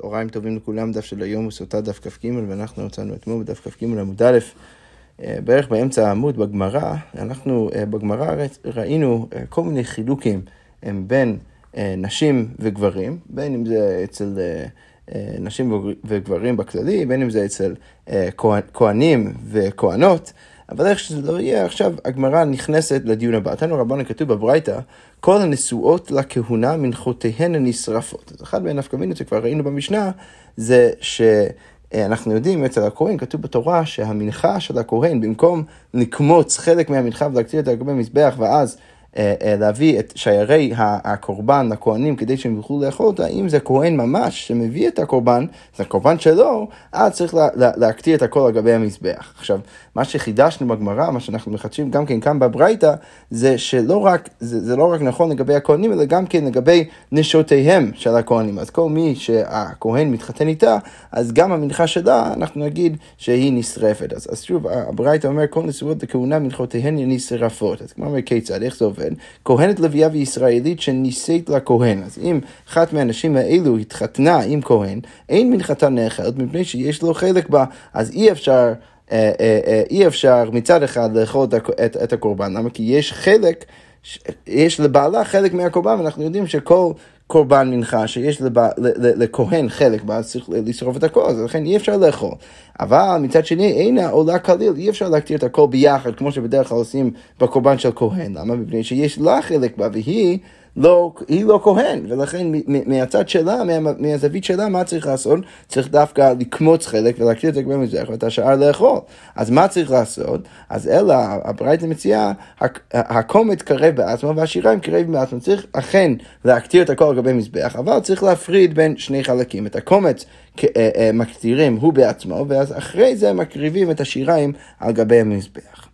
צהריים טובים לכולם, דף של היום הוא סוטה דף כ"ג, ואנחנו מצאנו אתמול בדף כ"ג עמוד א', אה, בערך באמצע העמוד בגמרא, אנחנו אה, בגמרא ראינו אה, כל מיני חילוקים בין נשים וגברים, בין אם זה אצל נשים וגברים בכללי, בין אם זה אצל כהנים וכהנות. אבל איך שזה לא יהיה, עכשיו הגמרא נכנסת לדיון הבא. תנו רבנו כתוב בברייתא, כל הנשואות לכהונה מנחותיהן הנשרפות. אז אחד מן מינות שכבר ראינו במשנה, זה שאנחנו יודעים, אצל הכהן כתוב בתורה שהמנחה של הכהן, במקום לקמוץ חלק מהמנחה ולהקטיר את הגבי מזבח ואז אה, אה, להביא את שיירי הקורבן לכהנים כדי שהם יוכלו לאכול אותה, אם זה כהן ממש שמביא את הקורבן, זה הקורבן שלו, אז צריך לה, לה, להקטיר את הכל על גבי המזבח. עכשיו, מה שחידשנו בגמרא, מה שאנחנו מחדשים גם כן כאן בברייתא, זה שלא רק, זה, זה לא רק נכון לגבי הכהנים, אלא גם כן לגבי נשותיהם של הכהנים. אז כל מי שהכהן מתחתן איתה, אז גם המנחה שלה, אנחנו נגיד שהיא נשרפת. אז, אז שוב, הברייתא אומר, כל נשואות לכהונה מנחותיהן נשרפות. אז כמו אומר, כיצד, איך זה עובד? כהן, כהנת לוויה וישראלית שנישאת לכהן. אז אם אחת מהנשים האלו התחתנה עם כהן, אין מנחתה נאכלת מפני שיש לו חלק בה, אז אי אפשר... אה, אה, אה, אי אפשר מצד אחד לאכול את, את הקורבן, למה? כי יש חלק, יש לבעלה חלק מהקורבן, ואנחנו יודעים שכל קורבן מנחה שיש לבע, לכהן חלק בה, צריך לשרוף את הכל, אז לכן אי אפשר לאכול. אבל מצד שני אינה עולה כליל, אי אפשר להקטיר את הכל ביחד, כמו שבדרך כלל עושים בקורבן של כהן. למה? מפני שיש לה חלק בה, והיא... לא, היא לא כהן, ולכן מהצד שלה, מה, מהזווית שלה, מה צריך לעשות? צריך דווקא לקמוץ חלק ולהקטיר את הגבי מזרח ואת השאר לאכול. אז מה צריך לעשות? אז אלא, הברייתא מציעה, הקומץ קרב בעצמו והשיריים קרב בעצמו. צריך אכן להקטיר את הכל על גבי מזבח, אבל צריך להפריד בין שני חלקים. את הקומץ אה, אה, מקטירים הוא בעצמו, ואז אחרי זה מקריבים את השיריים על גבי המזבח.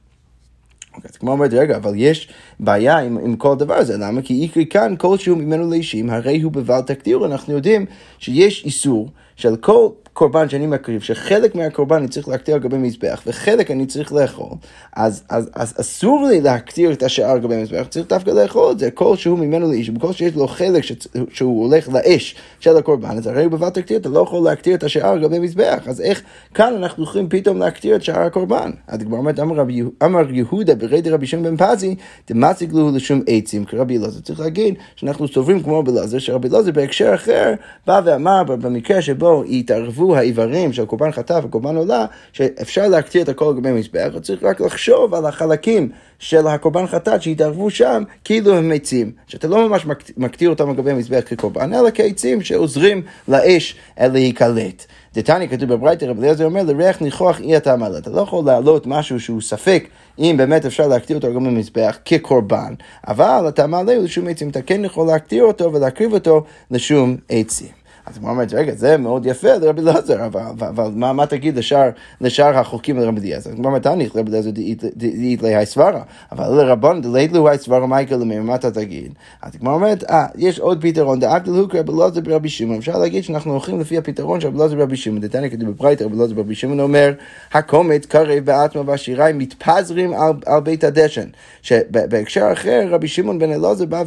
אוקיי, אז כמו אומרת, רגע, אבל יש בעיה עם, עם כל הדבר הזה, למה? כי איקרי כאן כלשהו ממנו לאישים, הרי הוא בבל תקדיר, אנחנו יודעים שיש איסור של כל קורבן שאני מקריב, שחלק מהקורבן אני צריך להקטיר על גבי מזבח, וחלק אני צריך לאכול, אז, אז, אז אסור לי להקטיר את השאר על גבי מזבח, צריך דווקא לאכול את זה, כל שהוא ממנו לאיש, בכל שיש לו חלק ש, שהוא הולך לאש של הקורבן, אז הרי בבת תקטיר, אתה לא יכול להקטיר את השאר על גבי מזבח, אז איך כאן אנחנו יכולים פתאום להקטיר את שאר הקורבן? אז כבר אומרת, אמר, רבי, אמר יהודה ברי דרבי שמעון בן פזי, דמציג לו לשום עצים, כרבי אלעזר. צריך להגיד שאנחנו סוברים כמו רבי אלעזר, שרבי אלעזר בהקשר אחר בא ואמר במקרה שבו התערבו האיברים של קורבן חטא וקורבן עולה, שאפשר להקטיר את הכל לגבי מזבח, צריך רק לחשוב על החלקים של הקורבן חטאת שהתערבו שם, כאילו הם עצים. שאתה לא ממש מקטיר אותם לגבי המזבח כקורבן, אלא כעצים שעוזרים לאש להיקלט. דתני כתוב בברייתר, רבי אליעזר אומר, לריח ניחוח אי אתה מעלה. אתה לא יכול להעלות משהו שהוא ספק אם באמת אפשר להקטיר אותו גם במזבח כקורבן, אבל אתה מעלה לשום עצים, אתה כן יכול להקטיר אותו ולהקריב אותו לשום עצים. אז הוא אומר, רגע, זה מאוד יפה לרבי אליעזר, אבל, מה, תגיד לשאר, לשאר החוקים לרבי אליעזר? הוא אומר, תניח לרבי אליעזר דאית להי סברה, אבל לרבון דלית לו סברה מה יקרה למי, מה אתה תגיד? אז כמו אומרת, אה, יש עוד פתרון, דאב דלהוק רבי אליעזר ברבי שמעון, אפשר להגיד שאנחנו הולכים לפי הפתרון של רבי אליעזר ברבי שמעון, דתניא כתוב בברייתר, רבי אליעזר ברבי שמעון אומר, הקומץ קרב בעצמו והשיריים מתפזרים על, בית הדשן. שבהקשר אחר, רבי שמעון בן אלעזר בא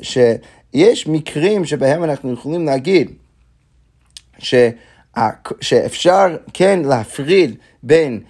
ש יש מקרים שבהם אנחנו יכולים להגיד ש, שאפשר כן להפריד בין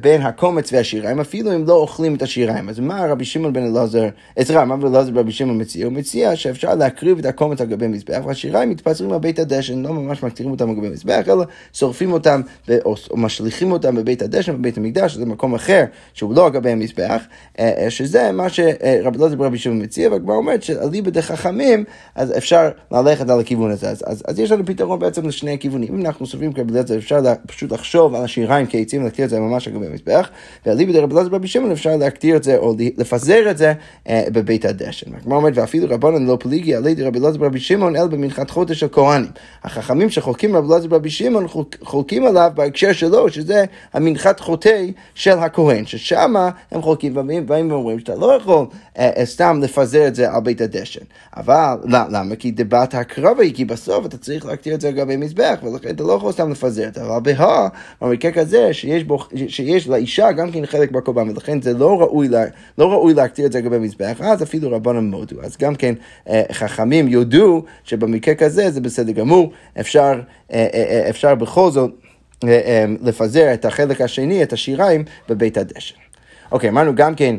בין הקומץ והשיריים, אפילו אם לא אוכלים את השיריים. אז מה רבי שמעון בן אלעזר, סליחה, מה בן אלעזר רבי שמעון מציע? הוא מציע שאפשר להקריב את הקומץ על גבי מזבח, והשיריים מתפזרים על בית הדשן, לא ממש מקטירים אותם על גבי מזבח, אלא שורפים אותם או, משליכים אותם בבית הדשן, בבית המקדש, שזה מקום אחר שהוא לא על גבי המזבח, אה, שזה מה שרבי אלעזר רבי שמעון מציע, והגמרא אומרת שאליבא דחכמים, אז אפשר ללכת על הכיוון הזה. אז, אז, אז יש לנו פתרון בעצם לשני הכיוונים. אם אנחנו סוברים כרבי אלעזר, אפשר פשוט לחשוב על השיריים כעצים, להקטיר את זה ממש על גבי המזבח, ואליבא דרבי אלעזר ברבי שמעון אפשר להקטיר את זה או לפזר את זה אה, בבית הדשן. כמו אומרת, ואפילו רבנן לא פליגי עלי דרבי אלעזר ברבי שמעון אלא במנחת חודש של כהנים. החכמים שחולקים רבי אלעזר ברבי שמעון חולקים עליו בהקשר שלו, שזה המנחת חוטא של הכהן, ששם הם חולקים ובאים ואומרים שאתה לא יכול אה, אה, סתם לפזר את זה על בית הדשן. אבל למה? כי דבת הקרב היא, כי בסוף אתה צריך להקטיר את זה על גבי מזבח, ולכן אתה לא יכול סתם לפזר את זה, אבל בהא, במקרה כזה שיש בו בו, שיש לאישה גם כן חלק בקורבן, ולכן זה לא ראוי, לה, לא ראוי להקטיר את זה לגבי מזבח, אז אפילו רבנם מודו. אז גם כן אה, חכמים יודו שבמקרה כזה זה בסדר גמור, אפשר, אה, אה, אפשר בכל זאת לפזר את החלק השני, את השיריים, בבית הדשן. אוקיי, אמרנו גם כן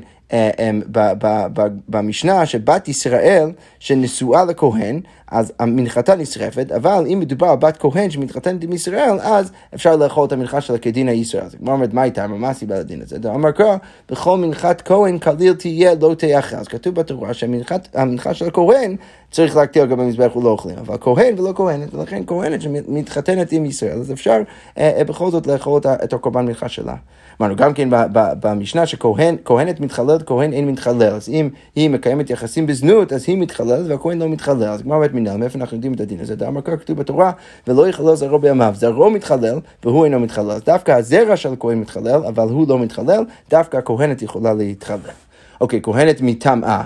במשנה שבת ישראל שנשואה לכהן, אז המנחתה נשרפת, אבל אם מדובר על בת כהן שמתחתנת עם ישראל, אז אפשר לאכול את המנחה שלה כדין הישראל. אז הגמרא אומרת, מה הייתה? מה הסיבה לדין הזה? אמר קרא, בכל מנחת כהן כליל תהיה לא תאכל. אז כתוב בתורה שהמנחה של הכהן צריך להקטיר על גבי המזבח ולא אוכלים, אבל כהן ולא כהנת, ולכן כהנת שמתחתנת עם ישראל, אז אפשר אה, אה, בכל זאת לאכול את הקורבן מנחה שלה. אמרנו גם כן במשנה שכהנת מתחללת, כהן אין מתחלל. אז אם היא מקיימת יחסים בזנות, אז היא מתחללת והכהן לא מתחלל. אז כמו אומרת מנהל, מאיפה אנחנו יודעים את הדין הזה? דאמר כך כתוב בתורה, ולא יחלל זרעו בימיו. זרעו מתחלל והוא אינו מתחלל. דווקא הזרע של הכהן מתחלל, אבל הוא לא מתחלל, דווקא הכהנת יכולה להתחלל. אוקיי, כהנת מטמאה.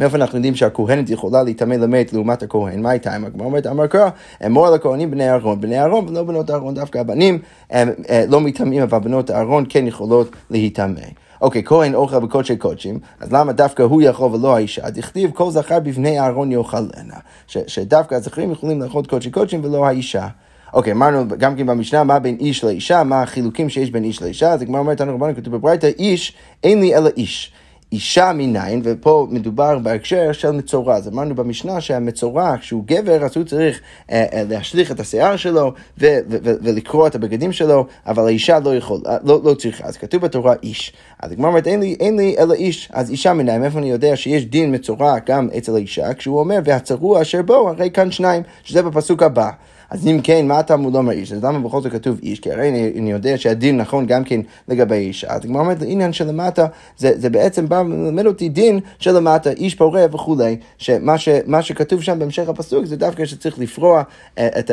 מאיפה אנחנו יודעים שהכהנת יכולה להיטמא למת לעומת הכהן? מה הייתה? הגמרא אומרת, אמר קרא, אמור על הכהנים בני אהרון. בני אהרון ולא בנות אהרון, דווקא הבנים הם, הם, לא מטמאים, אבל בנות אהרון כן יכולות להיטמא. אוקיי, כהן אוכל בקודשי קודשים, אז למה דווקא הוא יכול ולא האישה? דכתיב כל זכר בבני אהרון יאכלנה. שדווקא הזכרים יכולים לאכול קודשי קודשים ולא האישה. אוקיי, אמרנו גם כן במשנה מה בין איש לאישה, מה החילוקים שיש בין איש לאישה, אז הגמרא אומרת לנו רבנו כתוב בברייתא, איש, אין לי אלא איש. אישה מניין, ופה מדובר בהקשר של מצורע. אז אמרנו במשנה שהמצורע, כשהוא גבר, אז הוא צריך אה, אה, להשליך את השיער שלו ו- ו- ו- ולקרוע את הבגדים שלו, אבל האישה לא יכול, אה, לא, לא צריכה. אז כתוב בתורה איש. אז הגמרא אומרת, אין לי, אין לי אלא איש. אז אישה מניין, איפה אני יודע שיש דין מצורע גם אצל האישה, כשהוא אומר, והצרוע אשר בו, הרי כאן שניים, שזה בפסוק הבא. אז אם כן, מה התלמוד אומר איש? אז למה בכל זאת כתוב איש? כי הרי אני, אני יודע שהדין נכון גם כן לגבי איש. אז הגמרא אומרת, לעניין שלמטה, זה, זה בעצם בא ללמד אותי דין שלמטה, איש פורה וכולי, שמה ש, שכתוב שם בהמשך הפסוק זה דווקא שצריך לפרוע, אה, את,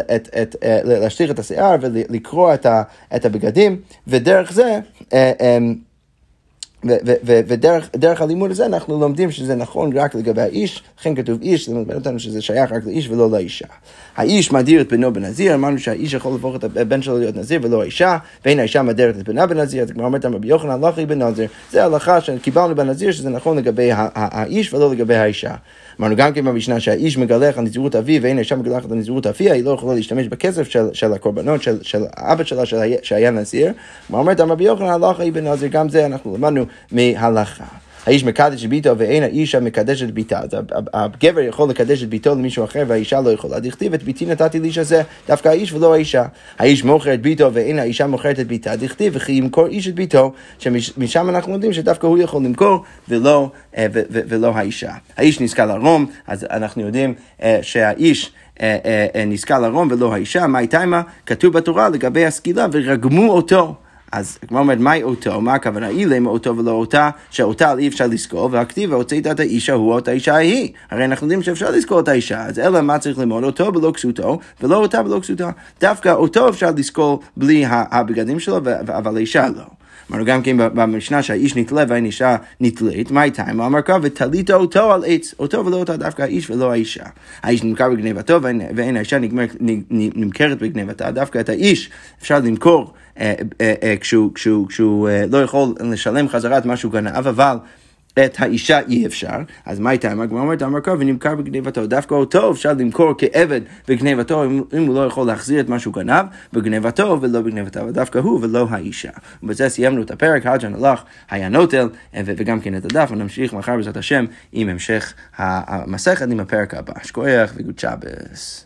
אה, את השיער ולקרוע את, את הבגדים, ודרך זה, אה, ודרך הלימוד הזה אנחנו לומדים שזה נכון רק לגבי האיש, לכן כתוב איש, זה מלמד אותנו שזה שייך רק לאיש ולא לאישה. האיש מדיר את בנו בנזיר, אמרנו שהאיש יכול להפוך את הבן שלו להיות נזיר ולא האישה, ואין האישה מדרת את בנה בנזיר, אז כבר אומרת רבי יוחנן לא אחי בנזיר, זה הלכה שקיבלנו בנזיר שזה נכון לגבי האיש ולא לגבי האישה. אמרנו גם כן במשנה שהאיש מגלח על נזירות אביו ואין האישה מגלחת על נזירות אביה, היא לא יכולה להשתמש בכסף של, של הקורבנות של, של אבא שלה שהיה, שהיה נזיר. מה אומרת רבי יוחנן הלכה היא בנזיר, גם זה אנחנו למדנו מהלכה. האיש מקדש את ביתו ואין האישה מקדשת ביתה. אז הגבר יכול לקדש את ביתו למישהו אחר והאישה לא יכולה. דכתיב את ביתי נתתי לאיש הזה, דווקא האיש ולא האישה. האיש מוכר את ביתו ואין האישה מוכרת את ביתה. דכתיב וכי ימכור איש את ביתו, שמשם אנחנו יודעים שדווקא הוא יכול למכור ולא, אה, ולא האישה. האיש נזכה לרום, אז אנחנו יודעים אה, שהאיש... אה, נזכה לרום ולא האישה, מה הייתה עימה? כתוב בתורה לגבי הסקילה ורגמו אותו. אז כמו אומרת, מהי אותו? מה הכוונה? אילם אותו ולא אותה, שאותה אי אפשר לזכור, והכתיב והוצאת את האישה הוא או את האישה ההיא. הרי אנחנו יודעים שאפשר לזכור את האישה, אז אלא מה צריך ללמוד? אותו ולא כסותו, ולא אותה ולא כסותו. דווקא אותו אפשר לזכור בלי הבגדים שלו, אבל האישה לא. אמרנו גם כן במשנה שהאיש נתלה והאין אישה נתלית, מה הייתה? הוא אמר כך, ותלית אותו על עץ, אותו ולא אותה, דווקא האיש ולא האישה. האיש נמכר בגנבתו ואין האישה נמכרת בגנבתה, דווקא את האיש אפשר למכור. אה, אה, אה, כשהוא לא יכול לשלם חזרה את מה שהוא גנב, אבל את האישה אי אפשר, אז מה הייתה? הגמרא אומרת, אמר קרא ונמכר בגנבתו. דווקא אותו אפשר למכור כעבד בגנבתו, אם הוא לא יכול להחזיר את מה שהוא גנב, בגנבתו ולא בגנבתו, אבל דווקא הוא ולא האישה. ובזה סיימנו את הפרק, הג'ן הלך, היה נוטל, וגם כן את הדף, ונמשיך מחר בעזרת השם עם המשך המסכת עם הפרק הבא. שכוייח וגוד שבס.